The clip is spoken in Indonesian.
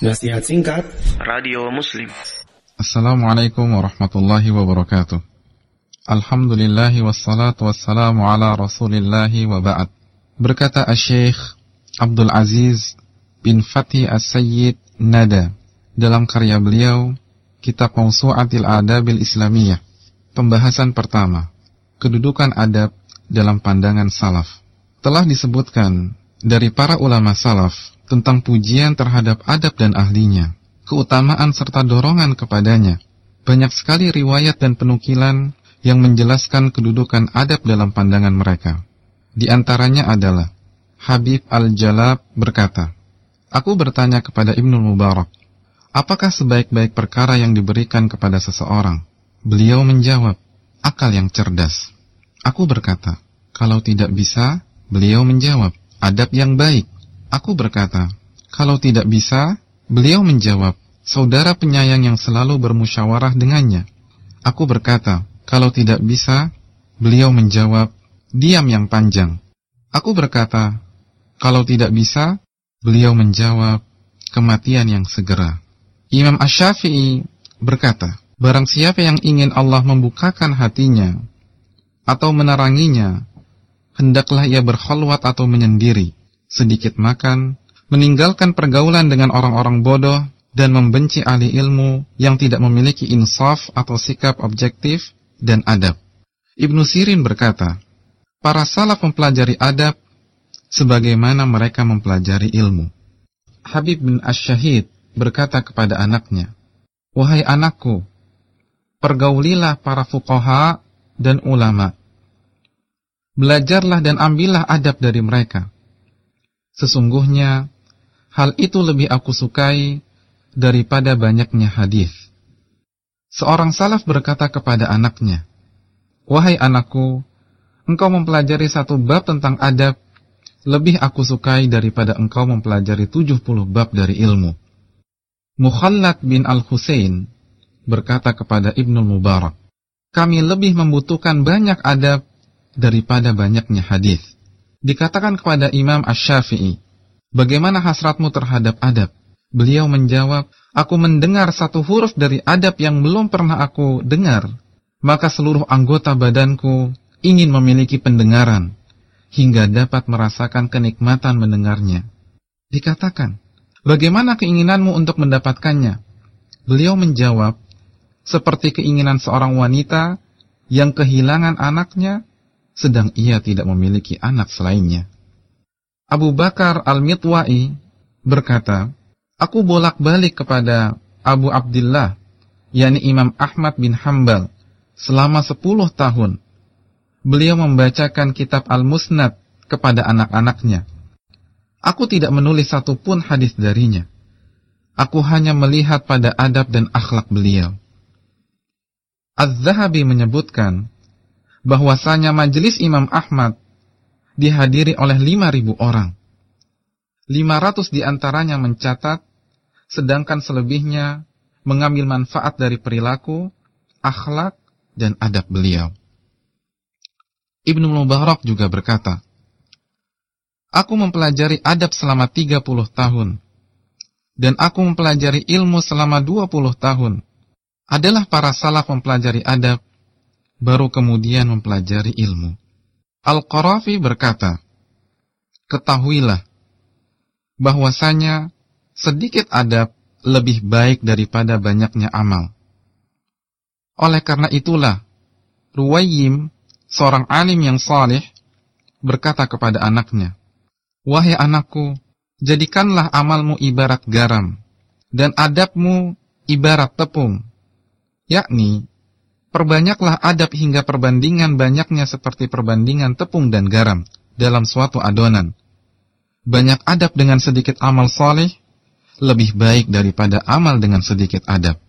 Nasihat singkat Radio Muslim. Assalamualaikum warahmatullahi wabarakatuh. Alhamdulillahi wassalatu wassalamu ala rasulillahi wa ba'd. Berkata Syekh Abdul Aziz bin Fatih As-Sayyid Nada Dalam karya beliau Kitab Mausu'atil Adabil Islamiyah Pembahasan pertama Kedudukan adab dalam pandangan salaf. Telah disebutkan dari para ulama salaf tentang pujian terhadap adab dan ahlinya, keutamaan serta dorongan kepadanya. Banyak sekali riwayat dan penukilan yang menjelaskan kedudukan adab dalam pandangan mereka. Di antaranya adalah Habib Al-Jalab berkata, Aku bertanya kepada Ibnu Mubarak, apakah sebaik-baik perkara yang diberikan kepada seseorang? Beliau menjawab, akal yang cerdas. Aku berkata, kalau tidak bisa, beliau menjawab, adab yang baik. Aku berkata, kalau tidak bisa, beliau menjawab, saudara penyayang yang selalu bermusyawarah dengannya. Aku berkata, kalau tidak bisa, beliau menjawab, diam yang panjang. Aku berkata, kalau tidak bisa, beliau menjawab, kematian yang segera. Imam Ash-Syafi'i berkata, barang siapa yang ingin Allah membukakan hatinya atau meneranginya, hendaklah ia berkhulwat atau menyendiri sedikit makan, meninggalkan pergaulan dengan orang-orang bodoh, dan membenci ahli ilmu yang tidak memiliki insaf atau sikap objektif dan adab. Ibnu Sirin berkata, para salaf mempelajari adab sebagaimana mereka mempelajari ilmu. Habib bin Ash-Shahid berkata kepada anaknya, Wahai anakku, pergaulilah para fuqaha dan ulama. Belajarlah dan ambillah adab dari mereka. Sesungguhnya hal itu lebih aku sukai daripada banyaknya hadis. Seorang salaf berkata kepada anaknya, "Wahai anakku, engkau mempelajari satu bab tentang adab lebih aku sukai daripada engkau mempelajari 70 bab dari ilmu." Mukhallad bin Al-Husain berkata kepada Ibnu Mubarak, "Kami lebih membutuhkan banyak adab daripada banyaknya hadis." Dikatakan kepada Imam Ash-Syafi'i, bagaimana hasratmu terhadap adab? Beliau menjawab, aku mendengar satu huruf dari adab yang belum pernah aku dengar, maka seluruh anggota badanku ingin memiliki pendengaran, hingga dapat merasakan kenikmatan mendengarnya. Dikatakan, bagaimana keinginanmu untuk mendapatkannya? Beliau menjawab, seperti keinginan seorang wanita yang kehilangan anaknya sedang ia tidak memiliki anak selainnya. Abu Bakar Al-Mitwa'i berkata, Aku bolak-balik kepada Abu Abdullah, yakni Imam Ahmad bin Hambal, selama sepuluh tahun. Beliau membacakan kitab Al-Musnad kepada anak-anaknya. Aku tidak menulis satupun hadis darinya. Aku hanya melihat pada adab dan akhlak beliau. Az-Zahabi menyebutkan, bahwasanya majelis Imam Ahmad dihadiri oleh 5.000 orang. 500 di antaranya mencatat, sedangkan selebihnya mengambil manfaat dari perilaku, akhlak, dan adab beliau. Ibnu Mubarak juga berkata, Aku mempelajari adab selama 30 tahun, dan aku mempelajari ilmu selama 20 tahun. Adalah para salaf mempelajari adab baru kemudian mempelajari ilmu. Al-Qarafi berkata, Ketahuilah, bahwasanya sedikit adab lebih baik daripada banyaknya amal. Oleh karena itulah, Ruwayyim, seorang alim yang saleh, berkata kepada anaknya, Wahai anakku, jadikanlah amalmu ibarat garam, dan adabmu ibarat tepung, yakni Perbanyaklah adab hingga perbandingan banyaknya seperti perbandingan tepung dan garam dalam suatu adonan. Banyak adab dengan sedikit amal soleh lebih baik daripada amal dengan sedikit adab.